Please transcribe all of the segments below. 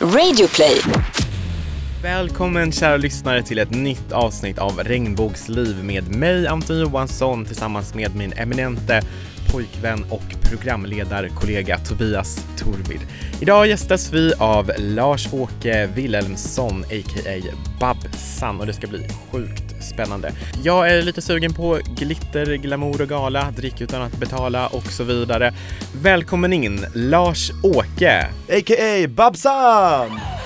Radioplay. Välkommen kära lyssnare till ett nytt avsnitt av Regnbågsliv med mig Anton Johansson tillsammans med min eminente pojkvän och programledarkollega Tobias Torvid. Idag gästas vi av Lars-Åke Wilhelmsson a.k.a. Babsan och det ska bli sjukt spännande. Jag är lite sugen på glitter, glamour och gala, drick utan att betala och så vidare. Välkommen in Lars-Åke! A.k.a. Babsan!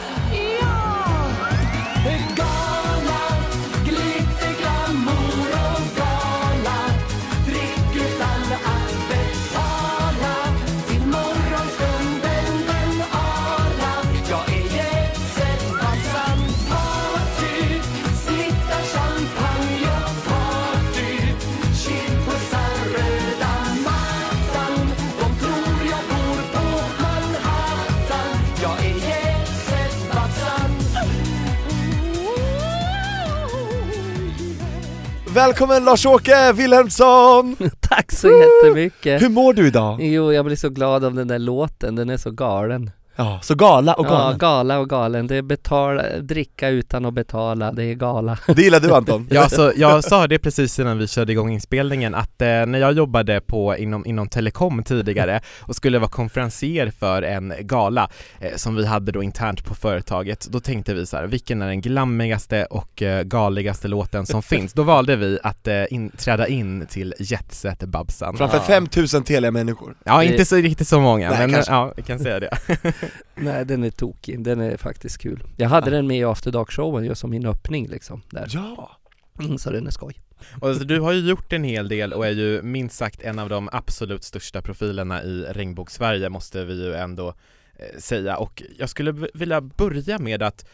Välkommen Lars-Åke Wilhelmsson! Tack så jättemycket! Hur mår du idag? Jo, jag blir så glad av den där låten, den är så galen. Ja, så gala och Ja, galen. gala och galen. Det är betala, dricka utan att betala, det är gala. Det gillar du Anton? Ja, alltså, jag sa det precis innan vi körde igång inspelningen att eh, när jag jobbade på, inom, inom telekom tidigare och skulle vara konferencier för en gala eh, som vi hade då internt på företaget, då tänkte vi så här, vilken är den glammigaste och eh, galigaste låten som finns? Då valde vi att eh, in, träda in till Jetset Babsan. Framför Ja. 5000 Telia-människor. Ja, inte så riktigt så många, Nej, men kanske. ja, vi kan säga det. Nej, den är tokig. Den är faktiskt kul. Jag hade Ja. den med i After Dark-showen just som min öppning liksom. Där. Ja! Mm, så den är skoj. Och alltså, du har ju gjort en hel del och är ju minst sagt en av de absolut största profilerna i Regnbågssverige måste vi ju ändå eh, säga och jag skulle vilja börja med att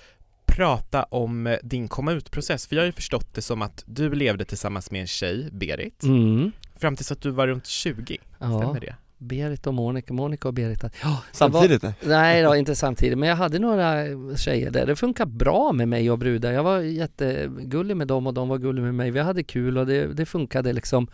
prata om eh, din komma ut-process för jag har ju förstått det som att du levde tillsammans med en tjej, Berit, Mm. fram tills att du var runt 20, Ja, stämmer det? Berit och Monica, Monica och Berit. Ja, det var- Samtidigt? nej. Då, inte samtidigt. Men jag hade några tjejer där. Det funkar bra med mig och brudar. Jag var jättegullig med dem och de var gulliga med mig. Vi hade kul och det, det funkade liksom.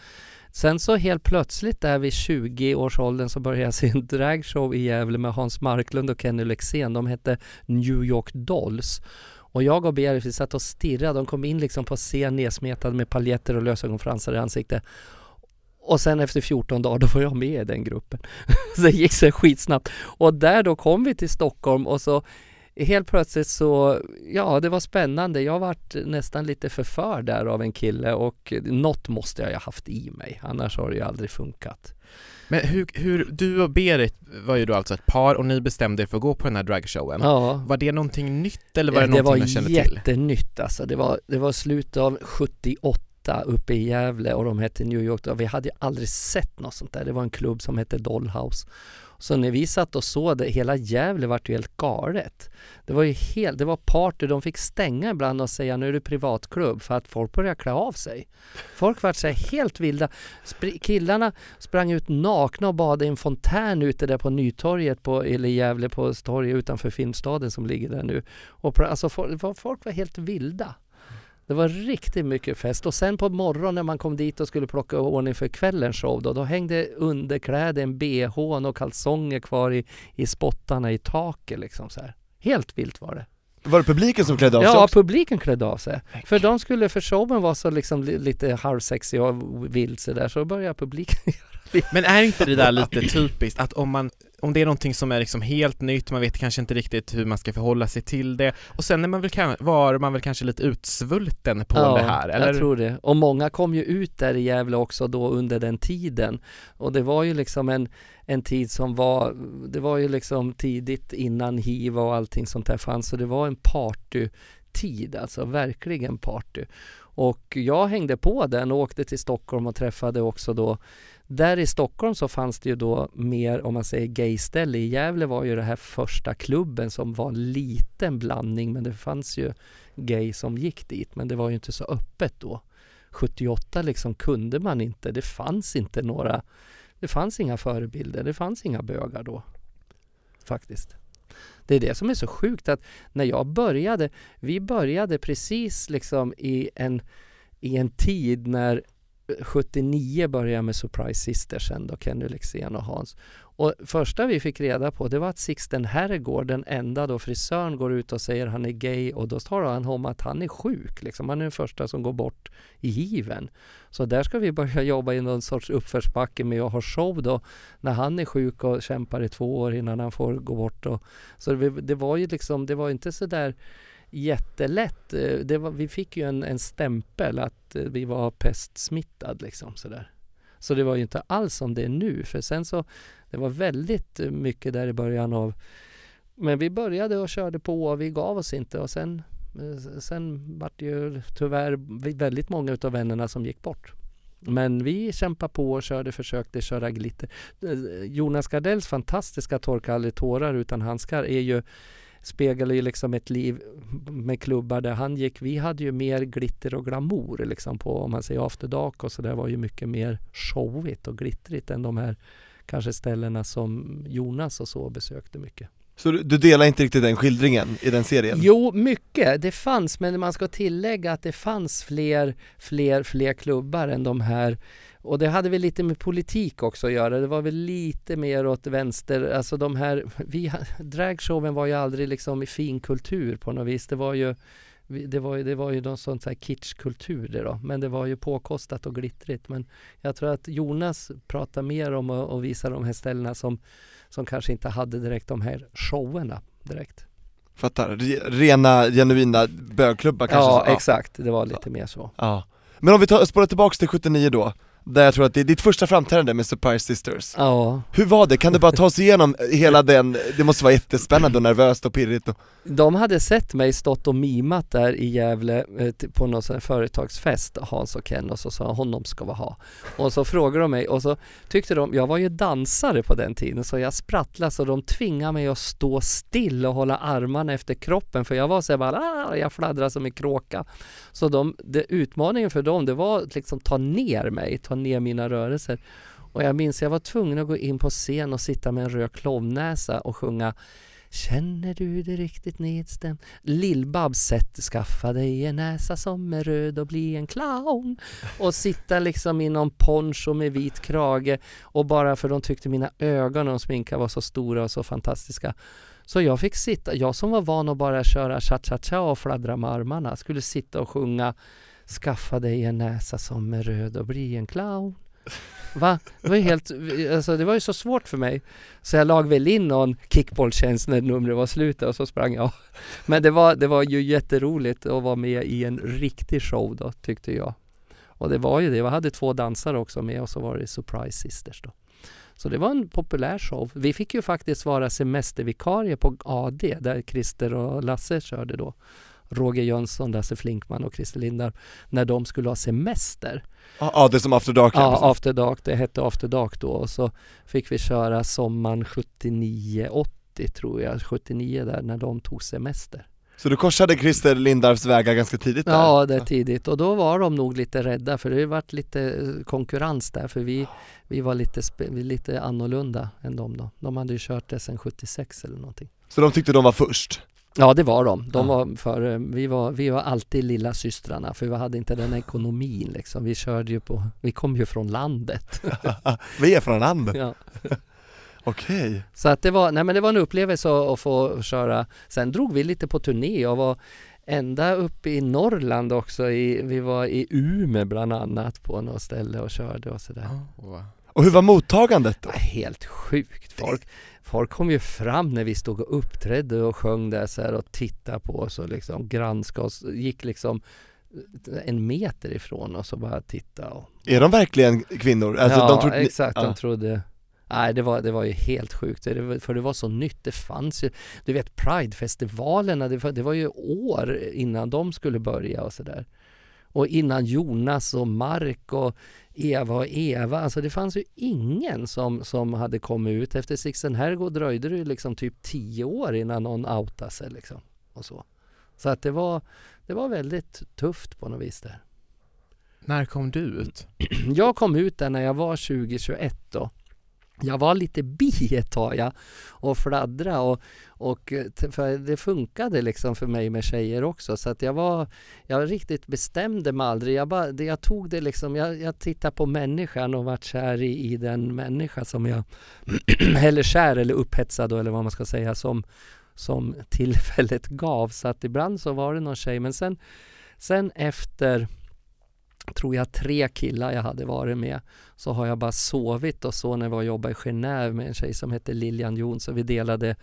Sen så helt plötsligt där vid 20-årsåldern så började jag se en dragshow i Gävle med Hans Marklund och Kenny Lexén. De hette New York Dolls. Och jag och Berit vi satt och stirrade. De kom in liksom på scen nedsmetade med paljetter och lösögonfransar i ansiktet. Och sen efter 14 dagar då var jag med i den gruppen. så det gick så skitsnabbt. Och där då kom vi till Stockholm och så helt plötsligt så, ja det var spännande. Jag vart nästan lite förförd där av en kille och något måste jag ha haft i mig. Annars har det ju aldrig funkat. Men hur, hur, du och Berit var ju då alltså ett par och ni bestämde er för att gå på den här dragshowen. Ja. Var det någonting nytt eller var det, det någonting var man kände till? jättenytt alltså. Det var, det var slutet av 78 uppe i Gävle och de hette New York. Och vi hade ju aldrig sett något sånt där. Det var en klubb som hette Dollhouse. Så när vi satt och såg det, hela Gävle vart ju helt galet. Det var ju helt, det var party, de fick stänga ibland och säga nu är det privatklubb för att folk började klä av sig. Folk vart så här helt vilda. Spr- killarna sprang ut nakna och badade i en fontän ute där på Nytorget på, eller Gävle på torget utanför Filmstaden som ligger där nu. Och alltså, folk, folk var helt vilda. Det var riktigt mycket fest och sen på morgonen när man kom dit och skulle plocka ordning för kvällens show då, då hängde underkläder, en bh och kalsonger kvar i, i spottarna i taket liksom så här. Helt vilt var det. Var det publiken som klädde av sig Ja, också? publiken klädde av sig. För de skulle, för showen var så liksom li- lite halvsexig och vild så där så började publiken Men är inte det där lite typiskt att om man, om det är någonting som är liksom helt nytt, man vet kanske inte riktigt hur man ska förhålla sig till det och sen är man väl, var man väl kanske lite utsvulten på det här, eller? jag tror det. Och många kom ju ut där i Gävle också då under den tiden. Och det var ju liksom en, en tid som var, det var ju liksom tidigt innan hiv och allting sånt där fanns. Så det var en partytid, alltså verkligen party. Och jag hängde på den och åkte till Stockholm och träffade också då där i Stockholm så fanns det ju då mer, om man säger gayställe. I Gävle var ju det här första klubben som var en liten blandning men det fanns ju gay som gick dit men det var ju inte så öppet då. 78 liksom kunde man inte, det fanns inte några, det fanns inga förebilder, det fanns inga bögar då. Faktiskt. Det är det som är så sjukt att när jag började, vi började precis liksom i en, i en tid när 79 började jag med Surprise Sisters sen då, Kenny Lexén och Hans. Och första vi fick reda på det var att Sixten Herrgård, den enda då frisören, går ut och säger han är gay och då talar han om att han är sjuk. Liksom. Han är den första som går bort i given. Så där ska vi börja jobba i någon sorts uppförsbacke med att ha show då när han är sjuk och kämpar i två år innan han får gå bort. Och, så det, det var ju liksom, det var inte så där jättelätt. Eh, det var, vi fick ju en, en stämpel att eh, vi var pestsmittad liksom sådär. Så det var ju inte alls som det är nu för sen så det var väldigt eh, mycket där i början av men vi började och körde på och vi gav oss inte och sen sen vart det ju tyvärr väldigt många utav vännerna som gick bort. Men vi kämpade på och körde, försökte köra glitter. Jonas Gardells fantastiska Torka aldrig tårar utan handskar är ju speglar ju liksom ett liv med klubbar där han gick. Vi hade ju mer glitter och glamour liksom på om man säger After Dark och så där var ju mycket mer showigt och glittrigt än de här kanske ställena som Jonas och så besökte mycket. Så du, delar inte riktigt den skildringen i den serien? Jo, mycket. Det fanns, men man ska tillägga att det fanns fler, fler, fler klubbar än de här och det hade väl lite med politik också att göra. Det var väl lite mer åt vänster. Alltså de här, vi, dragshowen var ju aldrig liksom i fin kultur på något vis. Det var ju det var det var ju någon sån här kitschkultur det då. Men det var ju påkostat och glittrigt. Men jag tror att Jonas pratar mer om att visa de här ställena som, som kanske inte hade direkt de här showerna direkt. Fattar, rena genuina bögklubbar kanske? Ja, exakt. Det var lite mer så. Ja. Men om vi tar, spårar tillbaks till 79 då där jag tror att det är ditt första framträdande med Surprise Sisters Ja Hur var det? Kan du bara ta oss igenom hela den, det måste vara jättespännande och nervöst och pirrigt och... De hade sett mig stått och mimat där i Gävle eh, på någon sån här företagsfest, Hans och Ken, och så sa honom ska vi ha. Och så frågade de mig och så tyckte de, jag var ju dansare på den tiden så jag sprattlade så de tvingade mig att stå still och hålla armarna efter kroppen för jag var så här bara, ah, jag fladdrade som en kråka. Så de, det, utmaningen för dem det var liksom ta ner mig, ta ner mina rörelser. Och jag minns jag var tvungen att gå in på scen och sitta med en röd klovnäsa och sjunga Känner du dig riktigt nedstämd? Lill-Babs sätt skaffa dig en näsa som är röd och bli en clown. Och sitta liksom i någon poncho med vit krage och bara för de tyckte mina ögon och sminka var så stora och så fantastiska. Så jag fick sitta, jag som var van att bara köra cha-cha-cha och fladdra med armarna skulle sitta och sjunga Skaffa dig en näsa som är röd och bli en clown. Va? Det var ju helt, alltså det var ju så svårt för mig. Så jag lag väl in någon kickbolltjänst när numret var slut och så sprang jag. Men det var, det var ju jätteroligt att vara med i en riktig show då, tyckte jag. Och det var ju det, jag hade två dansare också med och så var det Surprise Sisters då. Så det var en populär show. Vi fick ju faktiskt vara semestervikarie på AD där Christer och Lasse körde då. Roger Jönsson, Lasse Flinkman och Christer Lindar när de skulle ha semester. Ja, ah, det är som After Dark Ja, After Dark, det hette After Dark då och så fick vi köra sommaren 79, 80 tror jag, 79 där när de tog semester. Så du korsade Christer Lindarws vägar ganska tidigt där? Ja, det är tidigt och då var de nog lite rädda för det har varit lite eh, konkurrens där för vi, vi var lite, lite annorlunda än dem då. De hade ju kört det sedan 76 eller någonting. Så de tyckte de var först? Ja det var de. de var för, vi, var, vi var alltid lilla systrarna för vi hade inte den ekonomin liksom. Vi körde ju på, vi kom ju från landet. vi är från landet? Ja. Okej. Okay. Så att det var, nej men det var en upplevelse att få köra. Sen drog vi lite på turné och var ända uppe i Norrland också. I, vi var i Umeå bland annat på något ställe och körde och sådär. Oh, Och hur var mottagandet då? Helt sjukt. Folk, folk kom ju fram när vi stod och uppträdde och sjöng där så här och tittade på oss och liksom granskade oss. Gick liksom en meter ifrån oss och bara titta och... Är de verkligen kvinnor? Alltså, ja, de trodde... exakt. Ja. De trodde... Nej, det var, det var ju helt sjukt. För det var så nytt. Det fanns ju, du vet Pridefestivalerna, det, det var ju år innan de skulle börja och sådär. Och innan Jonas och Mark och Eva och Eva. Alltså det fanns ju ingen som, som hade kommit ut. Efter Sixten Herrgård dröjde det ju liksom typ tio år innan någon outade sig liksom. Och så så att det var, det var väldigt tufft på något vis där. När kom du ut? Jag kom ut där när jag var 20-21 då jag var lite bi ett tag ja, och fladdra och, och för det funkade liksom för mig med tjejer också så att jag var jag riktigt bestämde mig aldrig. Jag, bara, det, jag tog det liksom, jag, jag tittade på människan och vart kär i, i den människa som jag eller kär eller upphetsad då, eller vad man ska säga som, som tillfället gav. Så att ibland så var det någon tjej men sen, sen efter tror jag tre killar jag hade varit med så har jag bara sovit och så när vi var och jobbade i Genève med en tjej som hette Lilian Jonsson. Vi delade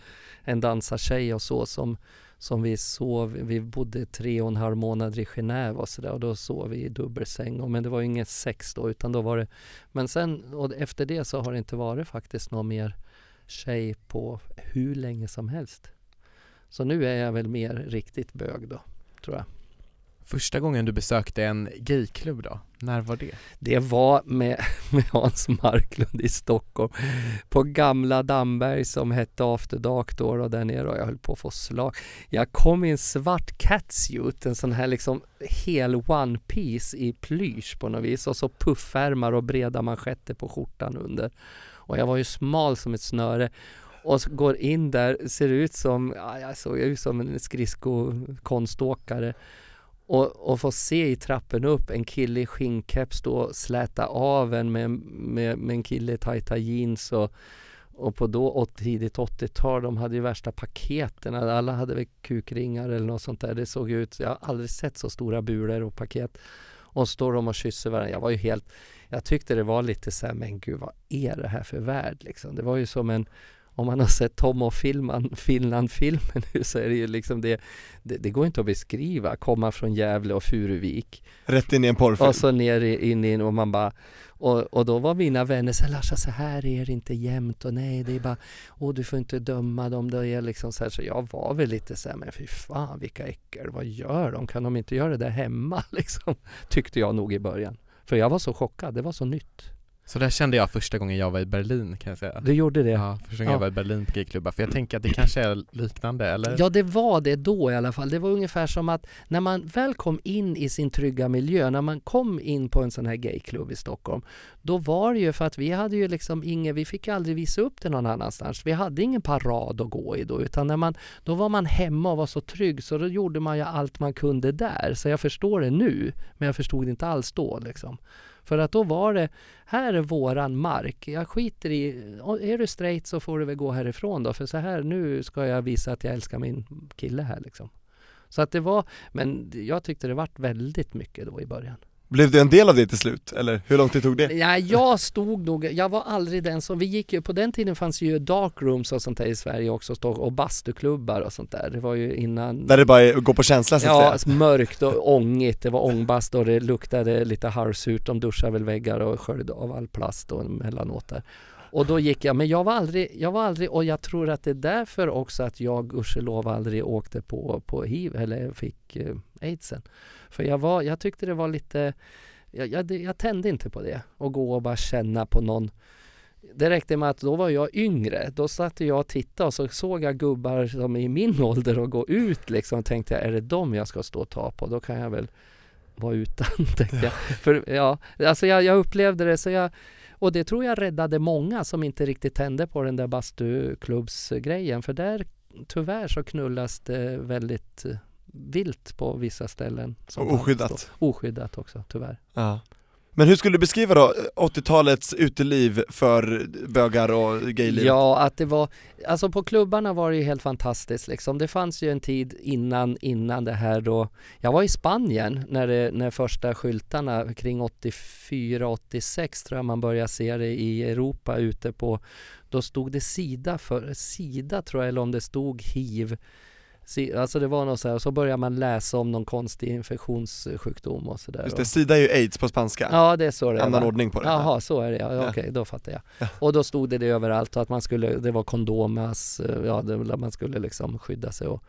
en dansartjej och så som, som vi sov. Vi bodde tre och en halv månader i Genève och sådär och då sov vi i dubbelsäng. Men det var inget sex då utan då var det Men sen och efter det så har det inte varit faktiskt någon mer tjej på hur länge som helst. Så nu är jag väl mer riktigt bög då, tror jag. Första gången du besökte en gayklubb då? När var det? Det var med, med Hans Marklund i Stockholm på gamla Damberg som hette After Dark då och där nere och jag höll på att få slag. Jag kom i en svart catsuit, en sån här liksom hel one piece i plysch på något vis och så puffärmar och breda manschetter på skjortan under. Och jag var ju smal som ett snöre och går in där, ser ut som, ja, jag såg ut som en skridskokonståkare och, och få se i trappen upp en kille i skinnkeps stå och släta av en med, med, med en kille i tajta jeans och, och på då tidigt 80-tal, de hade ju värsta paketen. Alla hade väl kukringar eller något sånt där. Det såg ut, jag har aldrig sett så stora bulor och paket. Och står de och kysser varandra. Jag var ju helt, jag tyckte det var lite så här, men gud vad är det här för värld liksom? Det var ju som en om man har sett Tom och Finland-filmen nu så är det ju liksom det, det, det, går inte att beskriva, komma från Gävle och Furuvik. Rätt in i en porrfilm. Och så ner in i och man bara och, och då var mina vänner så Larsa så här är det inte jämt och nej det är bara Åh du får inte döma dem, det är liksom så här så jag var väl lite så här men fy fan vilka äckel, vad gör de? Kan de inte göra det där hemma liksom? Tyckte jag nog i början. För jag var så chockad, det var så nytt. Så där kände jag första gången jag var i Berlin kan jag säga Du gjorde det? Ja, första gången ja. jag var i Berlin på gayklubbar, för jag tänker att det kanske är liknande eller? Ja det var det då i alla fall, det var ungefär som att när man väl kom in i sin trygga miljö, när man kom in på en sån här gayklubb i Stockholm Då var det ju för att vi hade ju liksom ingen, vi fick aldrig visa upp det någon annanstans Vi hade ingen parad att gå i då, utan när man, då var man hemma och var så trygg så då gjorde man ju allt man kunde där, så jag förstår det nu, men jag förstod det inte alls då liksom för att då var det, här är våran mark. Jag skiter i, är du straight så får du väl gå härifrån då. För så här, nu ska jag visa att jag älskar min kille här liksom. Så att det var, men jag tyckte det vart väldigt mycket då i början. Blev du en del av det till slut, eller hur lång tid tog det? Ja, jag stod nog, jag var aldrig den som, vi gick ju, på den tiden fanns ju darkrooms och sånt där i Sverige också, och bastuklubbar och sånt där. Det var ju innan Där det bara går på känsla så att ja, säga? Ja, mörkt och ångigt, det var ångbast och det luktade lite harrsurt, de duschade väl väggar och sköljde av all plast och emellanåt där. Och då gick jag, men jag var aldrig, jag var aldrig, och jag tror att det är därför också att jag gudskelov aldrig åkte på, på hiv eller fick eh, aidsen. För jag, var, jag tyckte det var lite, jag, jag, jag tände inte på det. Och gå och bara känna på någon det räckte med att då var jag yngre. Då satt jag och tittade och så såg jag gubbar som är i min ålder och gå ut liksom. Och tänkte jag, är det dem jag ska stå och ta på? Då kan jag väl vara utan, tänkte jag. För ja, alltså jag, jag upplevde det så jag och det tror jag räddade många som inte riktigt tände på den där bastuklubbsgrejen. För där tyvärr så knullas det väldigt vilt på vissa ställen. oskyddat? Oskyddat också, tyvärr. Ja. Men hur skulle du beskriva då 80-talets uteliv för bögar och gayliv? Ja, att det var, alltså på klubbarna var det ju helt fantastiskt liksom. Det fanns ju en tid innan, innan det här då, jag var i Spanien när, det, när första skyltarna kring 84-86 tror jag man började se det i Europa ute på, då stod det Sida för, Sida tror jag, eller om det stod hiv Alltså det var något så här, och så börjar man läsa om någon konstig infektionssjukdom och sådär. Just det, sida är ju aids på spanska. Ja det är så det är. Annan ordning på det. Jaha, så är det ja. Okej, då fattar jag. Ja. Och då stod det det överallt att man skulle, det var kondomas, ja det, man skulle liksom skydda sig och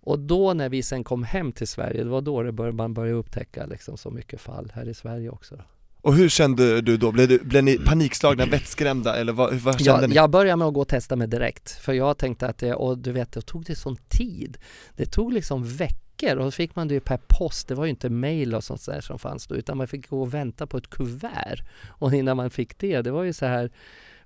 och då när vi sen kom hem till Sverige, det var då det bör, man började upptäcka liksom så mycket fall här i Sverige också. Då. Och hur kände du då? Blev, du, blev ni panikslagna, vettskrämda eller vad, vad kände jag, ni? Jag började med att gå och testa mig direkt, för jag tänkte att det, och du vet, det tog det sån tid. Det tog liksom veckor och då fick man det ju per post, det var ju inte mail och sånt där som fanns då, utan man fick gå och vänta på ett kuvert. Och innan man fick det, det var ju så här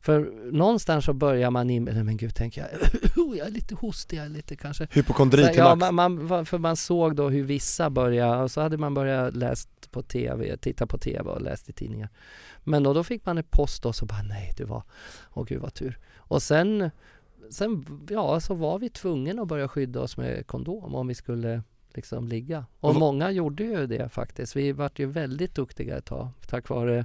För någonstans så börjar man in med, men gud tänker jag, jag är lite hostig, jag är lite kanske Hypokondri till Ja, man, man, för man såg då hur vissa började, och så hade man börjat läst på TV, titta på TV och läst i tidningar. Men då, då fick man en post och så bara nej, det var, åh gud vad tur. Och sen, sen, ja så var vi tvungna att börja skydda oss med kondom om vi skulle liksom ligga. Och många gjorde ju det faktiskt. Vi vart ju väldigt duktiga ett tag tack vare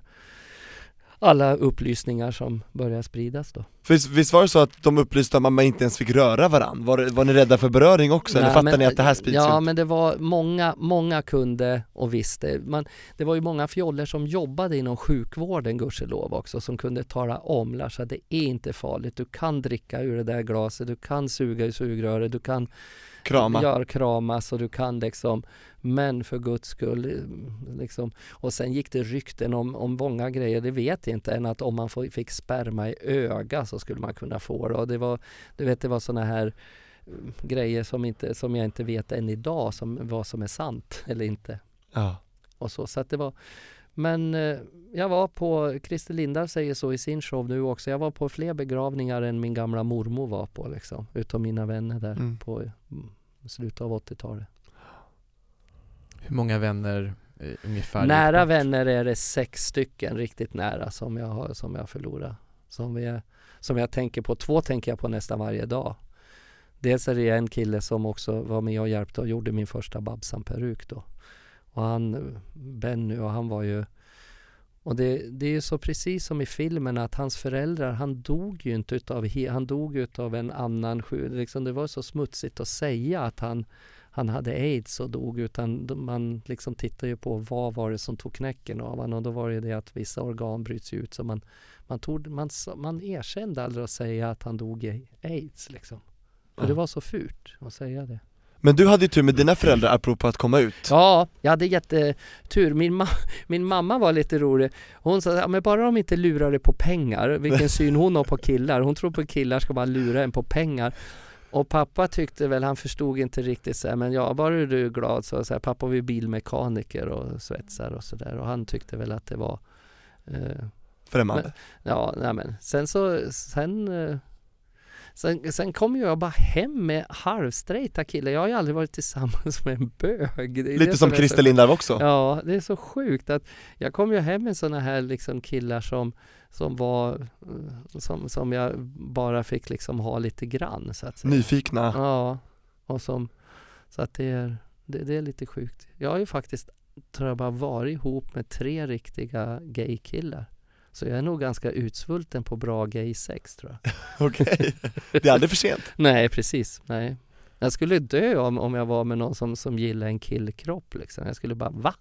alla upplysningar som började spridas då. För visst, var det så att de att man inte ens fick röra varandra? Var, var ni rädda för beröring också, eller Nej, fattar men- ni att det här sprids Ja ut? men det var många, många kunde och visste. Man, det var ju många fjoller som jobbade inom sjukvården gudskelov också som kunde tala om Lars att det är inte farligt. Du kan dricka ur det där glaset, du kan suga i sugröret, du kan Krama? gör kramas och du kan liksom men för guds skull eh, liksom. Och sen gick det rykten om, om många grejer, det vet jag inte än att om man fick sperma i öga så skulle man kunna få det och det var, du vet det var sådana här eh, grejer som, inte, som jag inte vet än idag som, vad som är sant eller inte. Ja. Och så, så att det var men eh, jag var på, Christer Lindar säger så i sin show nu också, jag var på fler begravningar än min gamla mormor var på liksom, utav mina vänner där Mm. på mm, slutet av 80-talet. Hur många vänner eh, ungefär? Nära vänner är det sex stycken riktigt nära som jag har, som jag förlorat. Som, är, som jag tänker på, två tänker jag på nästan varje dag. Dels är det en kille som också var med och hjälpte och gjorde min första Babsan-peruk då. Och han, Benny, och han var ju och det, det är ju så precis som i filmen att hans föräldrar, han dog ju inte utav, han dog utav en annan sjuk, liksom det var så smutsigt att säga att han, han hade aids och dog utan man liksom tittar ju på vad var det som tog knäcken av honom och då var det det att vissa organ bryts ut så man, man, tog, man, man erkände aldrig att säga att han dog i aids liksom. För Ja. det var så fult att säga det. Men du hade ju tur med dina föräldrar apropå att komma ut Ja, jag hade jättetur. Min, ma- min mamma var lite rolig. Hon sa, ja, men bara de inte lurar dig på pengar, vilken syn hon har på killar. Hon tror på killar ska bara lura en på pengar. Och pappa tyckte väl, han förstod inte riktigt så här, men ja, bara du är glad så, så här, pappa var ju bilmekaniker och svetsar och sådär och han tyckte väl att det var eh, främmande Ja, nej men sen så, sen eh, Sen, sen ju jag bara hem med halvstraighta killar. Jag har ju aldrig varit tillsammans med en bög. Lite som så- Christer Lindarw också Ja, det är så sjukt att jag kom ju hem med sådana här liksom killar som, som var, eh, som, som jag bara fick liksom ha lite grann så att säga. Nyfikna Ja, och som, så att det är, det, det är lite sjukt. Jag har ju faktiskt, tror jag bara varit ihop med tre riktiga gaykillar. Så jag är nog ganska utsvulten på bra gay-sex tror jag. Okej, det är aldrig för sent Nej, precis. Nej. Jag skulle dö om, om jag var med någon som, som gillar en killkropp liksom. Jag skulle bara, va?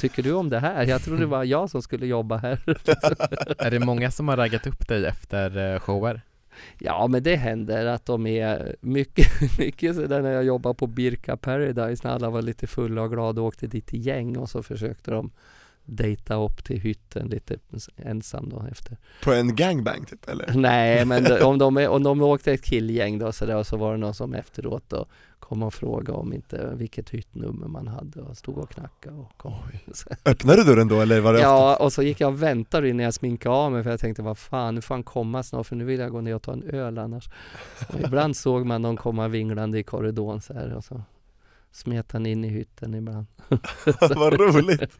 Tycker du om det här? Jag trodde det var jag som skulle jobba här. Är det många som har raggat upp dig efter eh, shower? Ja, men det händer att de är mycket, mycket sådär när jag jobbade på Birka Paradise när alla var lite fulla och glada och åkte dit i gäng och så försökte de dejta upp till hytten lite ensam då efter. På en gangbang typ eller? Nej, men om de, om de åkte ett killgäng då så, där, och så var det någon som efteråt då kom och frågade om inte vilket hyttnummer man hade och stod och knackade och kom. Öppnade du dörren då eller var det Ja, och så gick jag och väntade innan jag sminkade av mig för jag tänkte vad fan, nu får han komma snart för nu vill jag gå ner och ta en öl annars. Och ibland såg man dem komma vinglande i korridoren så här och så smet han in i hytten ibland. Vad roligt!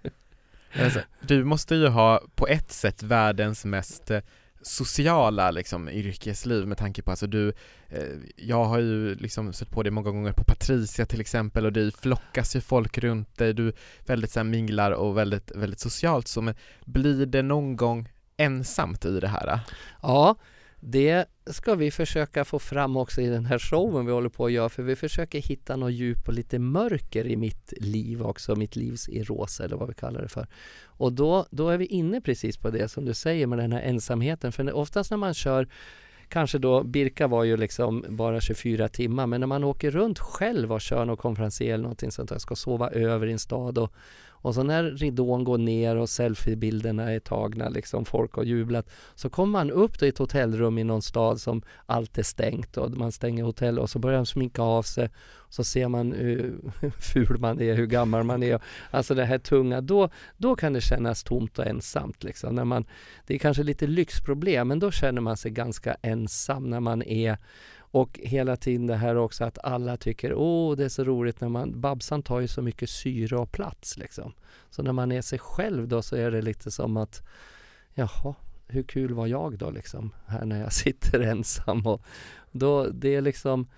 Alltså, du måste ju ha på ett sätt världens mest eh, sociala liksom, yrkesliv med tanke på alltså du, eh, jag har ju liksom sett på dig många gånger på Patricia till exempel och det flockas ju folk runt dig, du väldigt så här, minglar och väldigt, väldigt socialt så men blir det någon gång ensamt i det här? Ja, det ska vi försöka få fram också i den här showen vi håller på att göra för vi försöker hitta något djup och lite mörker i mitt liv också, mitt livs eros eller vad vi kallar det för. Och då, då är vi inne precis på det som du säger med den här ensamheten för oftast när man kör Kanske då, Birka var ju liksom bara 24 timmar men när man åker runt själv och kör någon konferencier eller någonting sånt där, ska sova över i en stad och, och så när ridån går ner och selfiebilderna är tagna, liksom folk har jublat, så kommer man upp till ett hotellrum i någon stad som allt är stängt och man stänger hotell och så börjar de sminka av sig. Så ser man hur ful man är, hur gammal man är. Alltså det här tunga, då, då kan det kännas tomt och ensamt. Liksom. När man, det är kanske lite lyxproblem, men då känner man sig ganska ensam när man är och hela tiden det här också att alla tycker åh det är så roligt när man, Babsan tar ju så mycket syre och plats liksom. Så när man är sig själv då så är det lite som att jaha, hur kul var jag då liksom här när jag sitter ensam och då det är liksom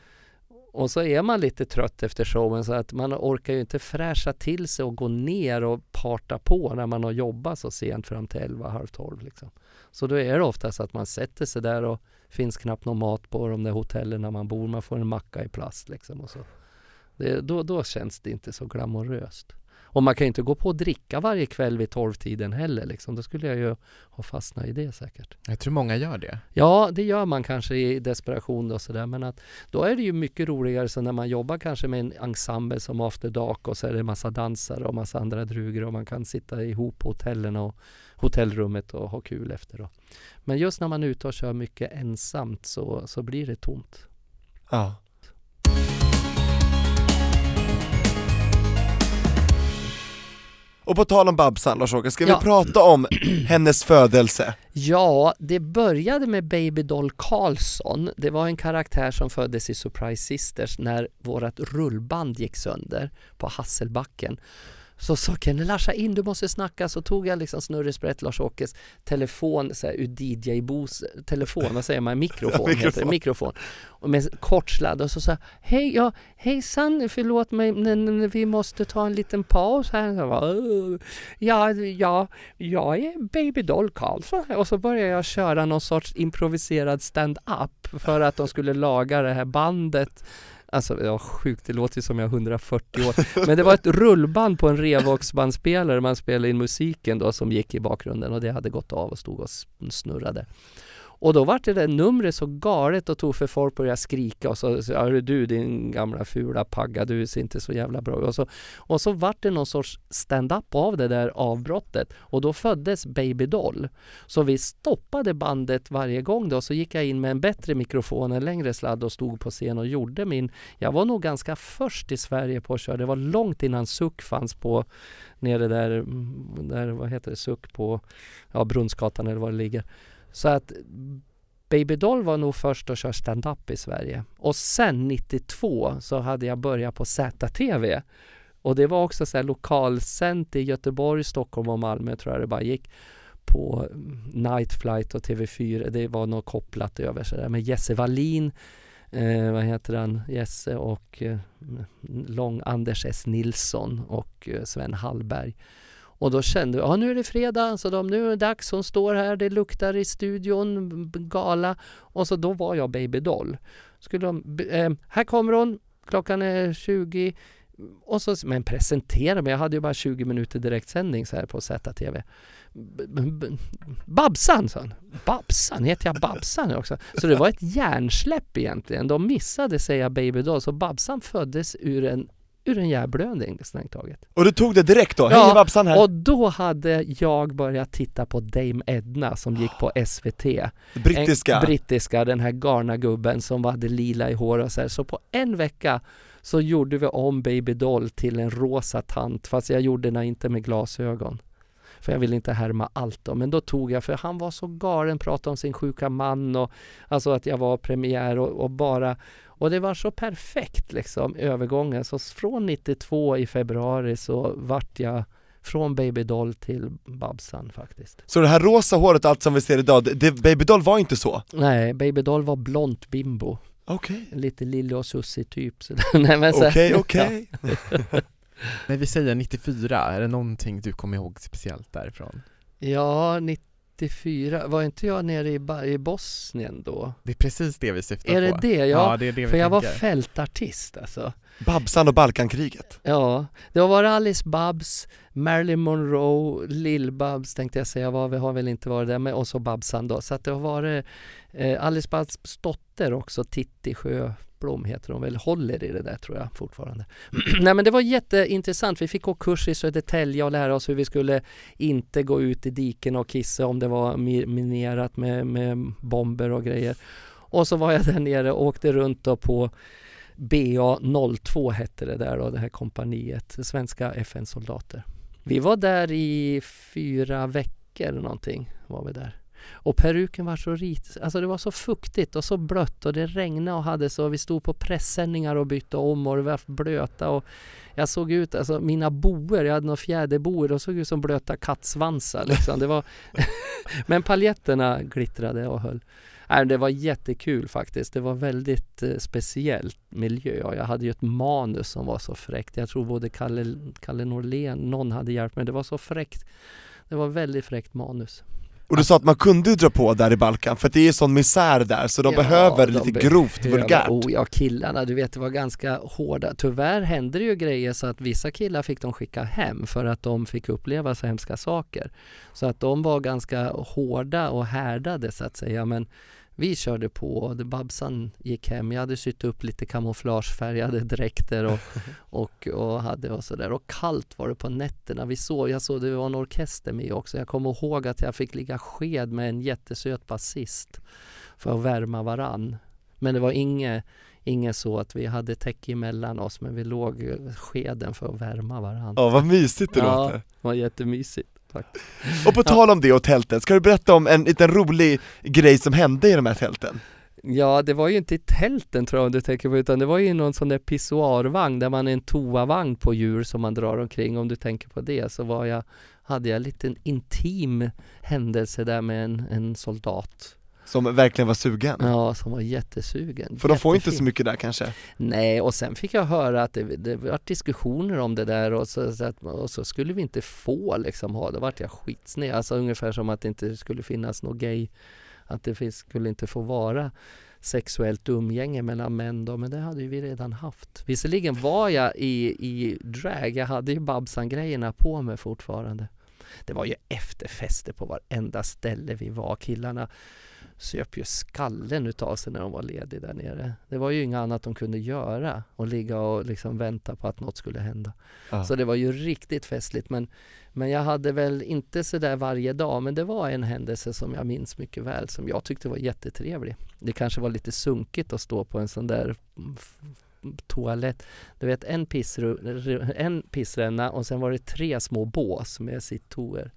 och så är man lite trött efter showen så att man orkar ju inte fräscha till sig och gå ner och parta på när man har jobbat så sent fram till 11, halv 12 liksom. Så då är det oftast att man sätter sig där och finns knappt någon mat på de där hotellen man bor. Man får en macka i plast liksom och så. Det, då, då känns det inte så glamoröst. Och man kan inte gå på och dricka varje kväll vid tolvtiden heller liksom. Då skulle jag ju ha fastnat i det säkert. Jag tror många gör det. Ja, det gör man kanske i desperation och sådär. Men att då är det ju mycket roligare så när man jobbar kanske med en ensemble som After Dark och så är det massa dansare och massa andra drugor och man kan sitta ihop på hotellen och hotellrummet och ha kul efter då. Men just när man är ute och kör mycket ensamt så, så blir det tomt. Ja. Och på tal om Babsan, Lars-Åke, ska Ja. vi prata om hennes födelse? Ja, det började med Baby Doll Karlsson. Det var en karaktär som föddes i Surprise Sisters när vårt rullband gick sönder på Hasselbacken. Så sa Kenny Larsa in, du måste snacka. Så tog jag liksom Snurresprätt Lars-Åkes telefon, så här, ur DJ-Bos telefon, vad säger man, mikrofon, heter det, Mikrofon. mikrofon. Och med kortsladd och så sa hej, ja, hejsan, förlåt mig, men vi måste ta en liten paus här. Jag bara, "Åh, ja, ja, jag är Baby Doll Karlsson och så började jag köra någon sorts improviserad stand-up för att de skulle laga det här bandet Alltså, ja sjukt, det låter ju som jag är 140 år. Men det var ett rullband på en Revox-bandspelare man spelade in musiken då som gick i bakgrunden och det hade gått av och stod och snurrade. Och då vart det där numret så galet och tog för folk började skrika och så, så ja du din gamla fula pagga, du ser inte så jävla bra ut." och så, och så vart det någon sorts stand-up av det där avbrottet och då föddes Baby Doll. Så vi stoppade bandet varje gång då, så gick jag in med en bättre mikrofon, en längre sladd och stod på scen och gjorde min... Jag var nog ganska först i Sverige på att köra, det var långt innan Suck fanns på nere där, mm, där vad heter det, Suck på ja, Brunnsgatan eller var det ligger. Så att Baby Doll var nog först att köra stand-up i Sverige. Och sen 92 så hade jag börjat på ZTV. Och det var också så här lokalsänt i Göteborg, Stockholm och Malmö tror jag det bara gick på Nightflight Night Flight och TV4. Det var nog kopplat över sådär med Jesse Wallin, eh, vad heter han, Jesse och eh, Lång Anders S Nilsson och eh, Sven Hallberg. Och då kände jag, ja nu är det fredag, så de, nu är det dags, hon står här, det luktar i studion, gala. Och så då var jag babydoll. Skulle de, eh, här kommer hon, klockan är 20. Och så, men presentera mig, jag hade ju bara 20 minuter direktsändning så här på ZTV. Babsan sa han. Babsan, heter jag Babsan också? Så det var ett hjärnsläpp egentligen. De missade säga Baby Doll, så Babsan föddes ur en ur en hjärnblödning strängt taget. Och du tog det direkt då? Ja, Hej Babsan här! Och då hade jag börjat titta på Dame Edna som gick på SVT. Brittiska? En, brittiska, den här galna gubben som hade lila i hår och så här. Så på en vecka så gjorde vi om Baby Doll till en rosa tant, fast jag gjorde den inte med glasögon. För jag ville inte härma allt då. Men då tog jag, för han var så galen, pratade om sin sjuka man och alltså att jag var premiär och, och bara och det var så perfekt liksom övergången. Så från 92 i februari så vart jag från Baby Doll till Babsan faktiskt. Så det här rosa håret, allt som vi ser idag, det, det, Baby Doll var inte så? Nej, Baby Doll var blont bimbo. Okej, Lite Lille och Susie typ. Så, nej, men så, okej, okej När vi säger 94, är det någonting du kommer ihåg speciellt därifrån? Ja, 94. Var inte jag nere i, Ba- i Bosnien då? Det är precis det vi syftar Är det på. det? Ja, Ja, det är det vi för jag var tänker. fältartist alltså. Babsan och Balkankriget Ja, det var Alice Babs, Marilyn Monroe, Lill-Babs tänkte jag säga, var, vi har väl inte varit där, men och så Babsan då. Så att det har varit eh, Alice Babs dotter också, Titti Sjö Blom heter hon väl, håller i det där tror jag fortfarande. Nej men det var jätteintressant. Vi fick gå kurs i Södertälje och lära oss hur vi skulle inte gå ut i diken och kissa om det var minerat med, med bomber och grejer. Och så var jag där nere och åkte runt då på BA02 hette det där då, det här kompaniet, svenska FN-soldater. Vi var där i fyra veckor någonting var vi där. Och peruken var så rit, alltså det var så fuktigt och så blött och det regnade och hade så, vi stod på pressändningar och bytte om och det var blöta och jag såg ut, alltså mina boer, jag hade några fjäderboer, de såg ut som blöta kattsvansar liksom. Det var Men paljetterna glittrade och höll. Nej, det var jättekul faktiskt. Det var väldigt eh, speciellt miljö och jag hade ju ett manus som var så fräckt. Jag tror både Kalle, Kalle Norlén, någon hade hjälpt mig. Det var så fräckt. Det var väldigt fräckt manus. Och du sa att man kunde dra på där i Balkan, för det är sån misär där så de ja, behöver de lite behöver, grovt vulgärt. Oh ja, killarna, du vet det var ganska hårda. Tyvärr hände det ju grejer så att vissa killar fick de skicka hem för att de fick uppleva så hemska saker. Så att de var ganska hårda och härdade så att säga. Men vi körde på och Babsan gick hem. Jag hade sytt upp lite kamouflagefärgade dräkter och, och, och hade och sådär. Och kallt var det på nätterna. Vi såg, jag såg det var en orkester med också. Jag kommer ihåg att jag fick ligga sked med en jättesöt basist för att värma varann. Men det var inget, inget så att vi hade täcke emellan oss men vi låg skeden för att värma varann. Ja, vad mysigt det ja, låter. det var jättemysigt. Tack. Och på tal om det och tältet, ska du berätta om en liten rolig grej som hände i de här tälten? Ja, det var ju inte i tälten tror jag om du tänker på, utan det var ju någon sån där pissoarvagn där man är en toavagn på djur som man drar omkring. Om du tänker på det så var jag, hade jag en liten intim händelse där med en, en soldat. Som verkligen var sugen? Ja, som var jättesugen. För de får inte så mycket där kanske? Nej, och sen fick jag höra att det, det var diskussioner om det där och så, så att, och så skulle vi inte få liksom ha, då vart jag skitsned. Alltså ungefär som att det inte skulle finnas något gay, att det skulle inte få vara sexuellt umgänge mellan män då, men det hade ju vi redan haft. Visserligen var jag i, i drag, jag hade ju Babsan-grejerna på mig fortfarande. Det var ju efterfester på varenda ställe vi var, killarna söp ju skallen utav sig när de var lediga där nere. Det var ju inget annat de kunde göra och ligga och liksom vänta på att något skulle hända. Ja. Så det var ju riktigt festligt men, men jag hade väl inte sådär varje dag men det var en händelse som jag minns mycket väl som jag tyckte var jättetrevlig. Det kanske var lite sunkigt att stå på en sån där toalett. Du vet en, pissru, en pissränna och sen var det tre små bås med sitt toer.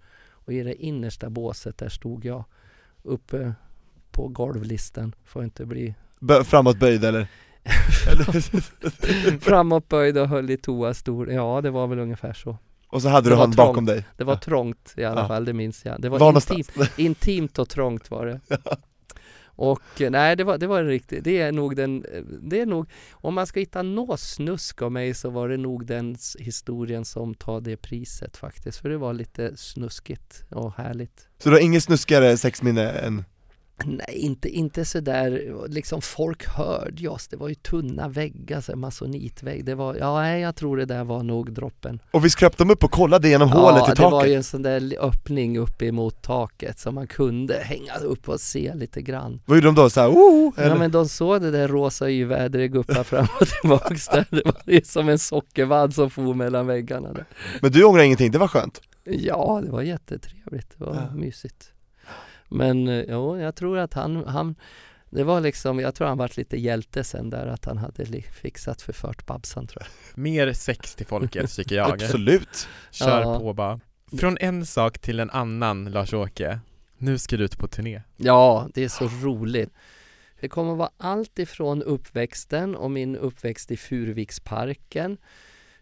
Och i det innersta båset där stod jag uppe på golvlisten. Får inte bli Bö framåtböjd eller? framåtböjd och höll i toastol. Ja, det var väl ungefär så. Och så hade det du han bakom dig? Det var trångt i alla ja. fall, det minns jag. Det var, var intimt, intimt och trångt var det. Ja. Och nej, det var, det var riktigt, det är nog den, det är nog, om man ska hitta något snusk av mig så var det nog den historien som tar det priset faktiskt. För det var lite snuskigt och härligt. Så du har inget snuskigare sexminne än Nej, inte, inte sådär, liksom folk hörde ju oss. Det var ju tunna väggar, så masonitvägg. Det var, ja, jag tror det där var nog droppen. Och vi skröp dem upp och kollade genom ja, hålet i taket? Ja, det var ju en sån där öppning upp emot taket så man kunde hänga upp och se lite grann. Vad gjorde de då? Såhär, oh, eller? Ja, men de såg det där rosa yvädret guppa fram och tillbaks där. Det var ju som en sockervadd som for mellan väggarna där. Men du ångrar ingenting? Det var skönt? Ja, det var jättetrevligt. Det var ja. mysigt. Men eh, jo, jag tror att han, han det var liksom, jag tror han varit lite hjälte sen där att han hade fixat förfört Babsan tror jag. Mer sex till folket tycker jag. Absolut! Kör ja. på bara. Från en sak till en annan Lars-Åke. Nu ska du ut på turné. Ja, det är så roligt. Det kommer att vara allt ifrån uppväxten och min uppväxt i Furuviksparken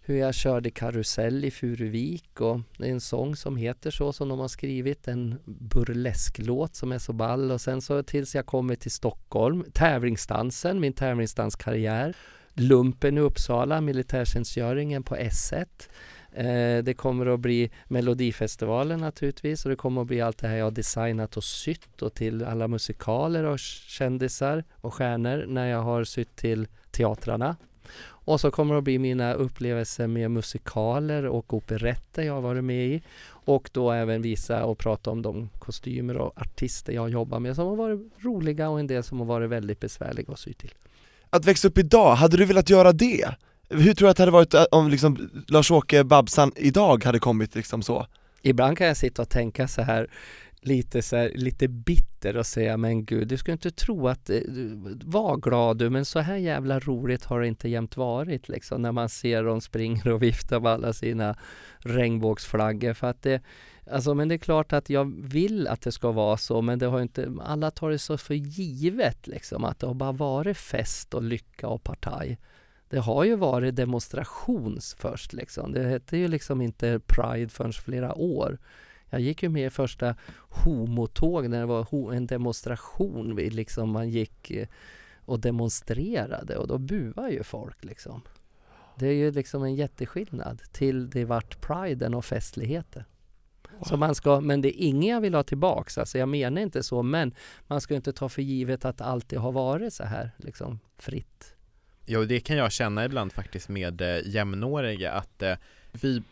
hur jag körde karusell i Furuvik och det är en sång som heter så som de har skrivit, en burlesklåt som är så ball och sen så tills jag kommer till Stockholm, tävlingsdansen, min tävlingsdanskarriär, lumpen i Uppsala, militärtjänstgöringen på S1 eh, det kommer att bli Melodifestivalen naturligtvis och det kommer att bli allt det här jag har designat och sytt och till alla musikaler och kändisar och stjärnor när jag har sytt till teatrarna och så kommer det att bli mina upplevelser med musikaler och operetter jag har varit med i. Och då även visa och prata om de kostymer och artister jag jobbar med som har varit roliga och en del som har varit väldigt besvärliga att sy till. att växa upp idag, hade du velat göra det? Hur tror du att det hade varit eh, om liksom Lars-Åke Babsan idag hade kommit liksom så? Ibland kan jag sitta och tänka så här lite så här, lite bitter och säga men gud, du skulle inte tro att, eh, var glad du, men så här jävla roligt har det inte jämt varit liksom när man ser dem springa och vifta med alla sina regnbågsflaggor för att det, alltså men det är klart att jag vill att det ska vara så, men det har inte, alla tar det så för givet liksom att det har bara varit fest och lycka och partaj. Det har ju varit demonstrations först liksom. Det hette ju liksom inte Pride förrän flera år. Jag gick ju med i första homotåg när det var en demonstration. Liksom man gick eh, och demonstrerade och då buade ju folk liksom. Det är ju liksom en jätteskillnad till det vart priden och festligheten. Så man ska, men det är ingen jag vill ha tillbaks, alltså jag menar inte så, men man ska inte ta för givet att alltid har varit så här liksom fritt. Jo, det kan jag känna ibland faktiskt med eh, jämnåriga att eh, vi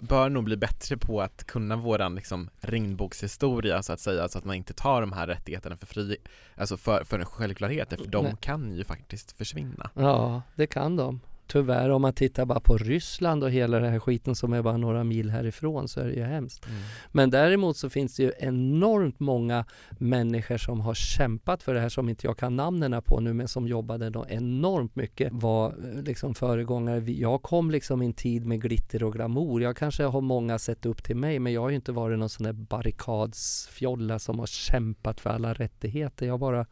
bör nog bli bättre på att kunna våran liksom regnbågshistoria så att säga, så att man inte tar de här rättigheterna för fri, alltså för, för självklarheter, för de kan ju faktiskt försvinna. Ja, det kan de tyvärr om man tittar bara på Ryssland och hela den här skiten som är bara några mil härifrån så är det ju hemskt. Mm. Men däremot så finns det ju enormt många människor som har kämpat för det här som inte jag kan namnen på nu men som jobbade då enormt mycket var eh, liksom föregångare. Jag kom liksom i en tid med glitter och glamour. Jag kanske har många sett upp till mig men jag har ju inte varit någon sån där barrikadsfjolla som har kämpat för alla rättigheter. Jag bara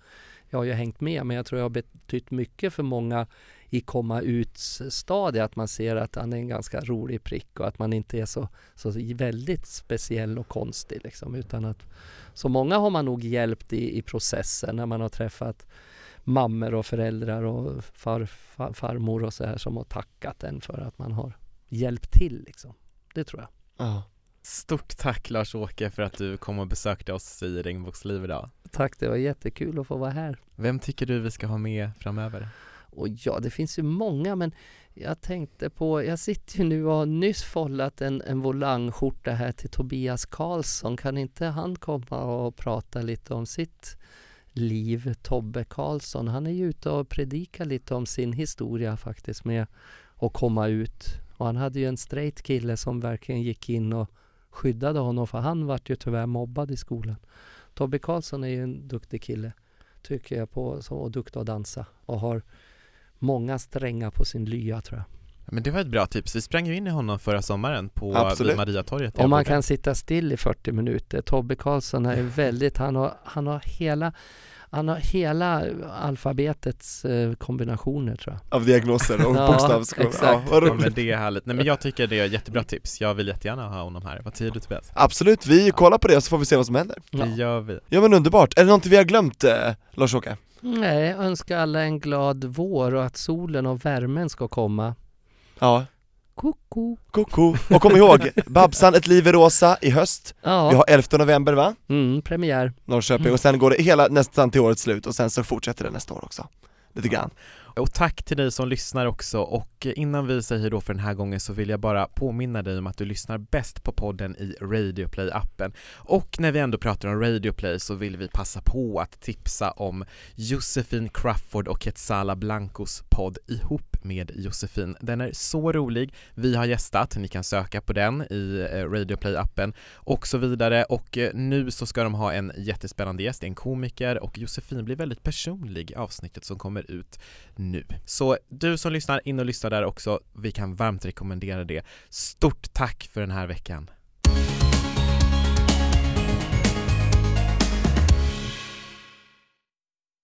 jag har ju hängt med men jag tror jag har betytt mycket för många i komma ut-stadiet, att man ser att han är en ganska rolig prick och att man inte är så, så väldigt speciell och konstig liksom, utan att så många har man nog hjälpt i, i processen när man har träffat mammor och föräldrar och far, far, farmor och så här som har tackat en för att man har hjälpt till liksom. Det tror jag. Ja. Stort tack Lars-Åke för att du kom och besökte oss i Regnbågsliv idag. Tack, det var jättekul att få vara här. Vem tycker du vi ska ha med framöver? Och ja, det finns ju många men jag tänkte på, jag sitter ju nu och har nyss follat en, en volangskjorta här till Tobias Karlsson. Kan inte han komma och prata lite om sitt liv, Tobbe Karlsson? Han är ju ute och predikar lite om sin historia faktiskt med att komma ut. Och han hade ju en straight kille som verkligen gick in och skyddade honom för han vart ju tyvärr mobbad i skolan. Tobbe Karlsson är ju en duktig kille tycker jag på, och duktig att dansa och har många strängar på sin lya tror jag. Men det var ett bra tips. Vi sprang ju in i honom förra sommaren på. Mariatorget. Om man kan sitta still i 40 minuter. Tobbe Karlsson är väldigt, han har, han har hela han har hela alfabetets eh, kombinationer tror jag. Av diagnoser och ja. Ja, ja, men det är härligt. Nej men jag tycker det är jättebra tips. Jag vill jättegärna ha honom här. Vad säger du Tobias? Absolut, vi kollar på det så får vi se vad som händer. Det gör vi. Ja men underbart. Är det någonting vi har glömt, eh, Lars-Åke? Nej, önska alla en glad vår och att solen och värmen ska komma. Ja. Koko. Koko. Och kom ihåg, Babsan, ett liv i rosa i höst. Ja. Vi har 11 november va? Mm, premiär. Norrköping, mm. och sen går det hela nästan till årets slut och sen så fortsätter det nästa år också. Lite grann. Och tack till dig som lyssnar också och innan vi säger då för den här gången så vill jag bara påminna dig om att du lyssnar bäst på podden i Radioplay-appen. Och när vi ändå pratar om Radioplay så vill vi passa på att tipsa om Josefin Crawford och Quetzala Blancos podd ihop med Josefin. Den är så rolig. Vi har gästat, ni kan söka på den i eh, Radioplay-appen och så vidare och eh, nu så ska de ha en jättespännande gäst, en komiker och Josefin blir väldigt personlig i avsnittet som kommer ut nu. Så du som lyssnar, in och lyssna där också. Vi kan varmt rekommendera det. Stort tack för den här veckan.